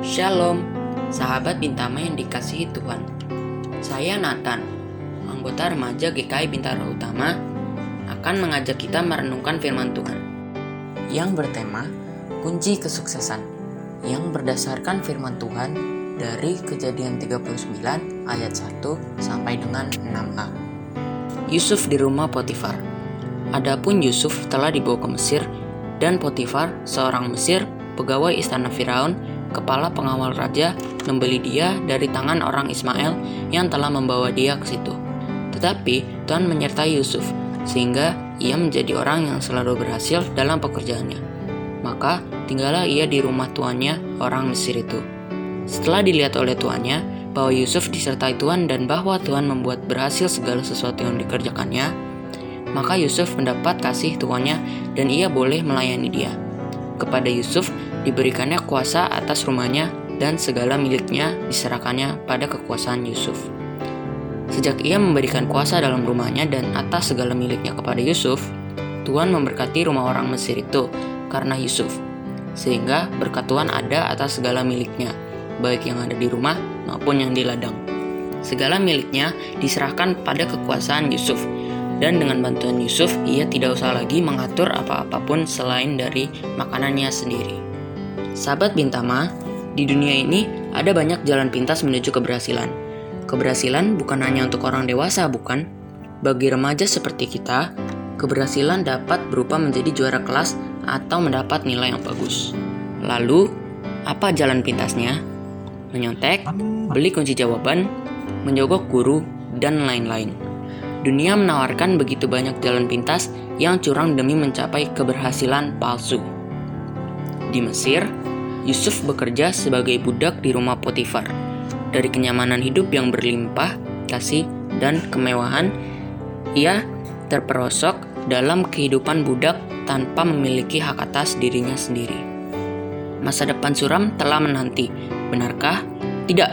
Shalom, sahabat Bintama yang dikasihi Tuhan. Saya Nathan, anggota remaja GKI Bintara Utama, akan mengajak kita merenungkan firman Tuhan yang bertema kunci kesuksesan yang berdasarkan firman Tuhan dari kejadian 39 ayat 1 sampai dengan 6a. Yusuf di rumah Potifar. Adapun Yusuf telah dibawa ke Mesir dan Potifar, seorang Mesir, pegawai istana Firaun, kepala pengawal raja, membeli dia dari tangan orang Ismail yang telah membawa dia ke situ. Tetapi Tuhan menyertai Yusuf, sehingga ia menjadi orang yang selalu berhasil dalam pekerjaannya. Maka tinggallah ia di rumah tuannya, orang Mesir itu. Setelah dilihat oleh tuannya bahwa Yusuf disertai Tuhan dan bahwa Tuhan membuat berhasil segala sesuatu yang dikerjakannya, maka Yusuf mendapat kasih tuannya dan ia boleh melayani dia. Kepada Yusuf diberikannya kuasa atas rumahnya dan segala miliknya diserahkannya pada kekuasaan Yusuf. Sejak ia memberikan kuasa dalam rumahnya dan atas segala miliknya kepada Yusuf, Tuhan memberkati rumah orang Mesir itu karena Yusuf, sehingga berkat Tuhan ada atas segala miliknya, baik yang ada di rumah maupun yang di ladang. Segala miliknya diserahkan pada kekuasaan Yusuf, dan dengan bantuan Yusuf, ia tidak usah lagi mengatur apa-apapun selain dari makanannya sendiri. Sahabat Bintama, di dunia ini ada banyak jalan pintas menuju keberhasilan. Keberhasilan bukan hanya untuk orang dewasa, bukan? Bagi remaja seperti kita, keberhasilan dapat berupa menjadi juara kelas atau mendapat nilai yang bagus. Lalu, apa jalan pintasnya? Menyontek, beli kunci jawaban, menyogok guru, dan lain-lain. Dunia menawarkan begitu banyak jalan pintas yang curang demi mencapai keberhasilan palsu. Di Mesir, Yusuf bekerja sebagai budak di rumah Potifar. Dari kenyamanan hidup yang berlimpah, kasih, dan kemewahan, ia terperosok dalam kehidupan budak tanpa memiliki hak atas dirinya sendiri. Masa depan suram telah menanti, benarkah? Tidak.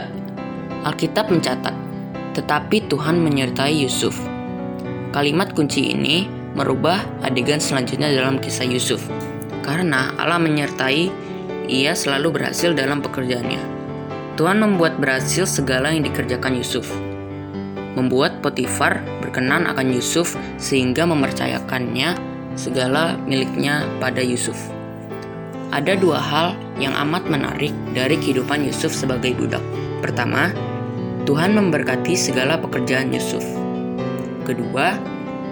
Alkitab mencatat, tetapi Tuhan menyertai Yusuf Kalimat kunci ini merubah adegan selanjutnya dalam kisah Yusuf. Karena Allah menyertai, ia selalu berhasil dalam pekerjaannya. Tuhan membuat berhasil segala yang dikerjakan Yusuf. Membuat Potifar berkenan akan Yusuf sehingga mempercayakannya segala miliknya pada Yusuf. Ada dua hal yang amat menarik dari kehidupan Yusuf sebagai budak. Pertama, Tuhan memberkati segala pekerjaan Yusuf. Kedua,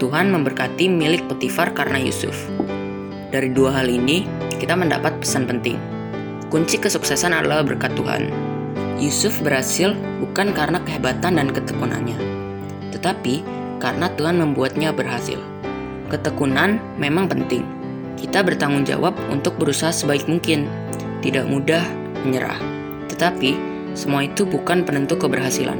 Tuhan memberkati milik Potifar karena Yusuf. Dari dua hal ini, kita mendapat pesan penting. Kunci kesuksesan adalah berkat Tuhan. Yusuf berhasil bukan karena kehebatan dan ketekunannya, tetapi karena Tuhan membuatnya berhasil. Ketekunan memang penting. Kita bertanggung jawab untuk berusaha sebaik mungkin, tidak mudah menyerah. Tetapi, semua itu bukan penentu keberhasilan.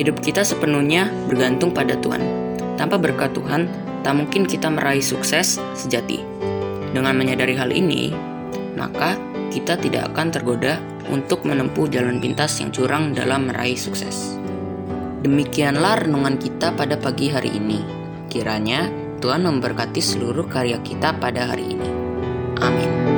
Hidup kita sepenuhnya bergantung pada Tuhan. Tanpa berkat Tuhan, tak mungkin kita meraih sukses sejati. Dengan menyadari hal ini, maka kita tidak akan tergoda untuk menempuh jalan pintas yang curang dalam meraih sukses. Demikianlah renungan kita pada pagi hari ini. Kiranya Tuhan memberkati seluruh karya kita pada hari ini. Amin.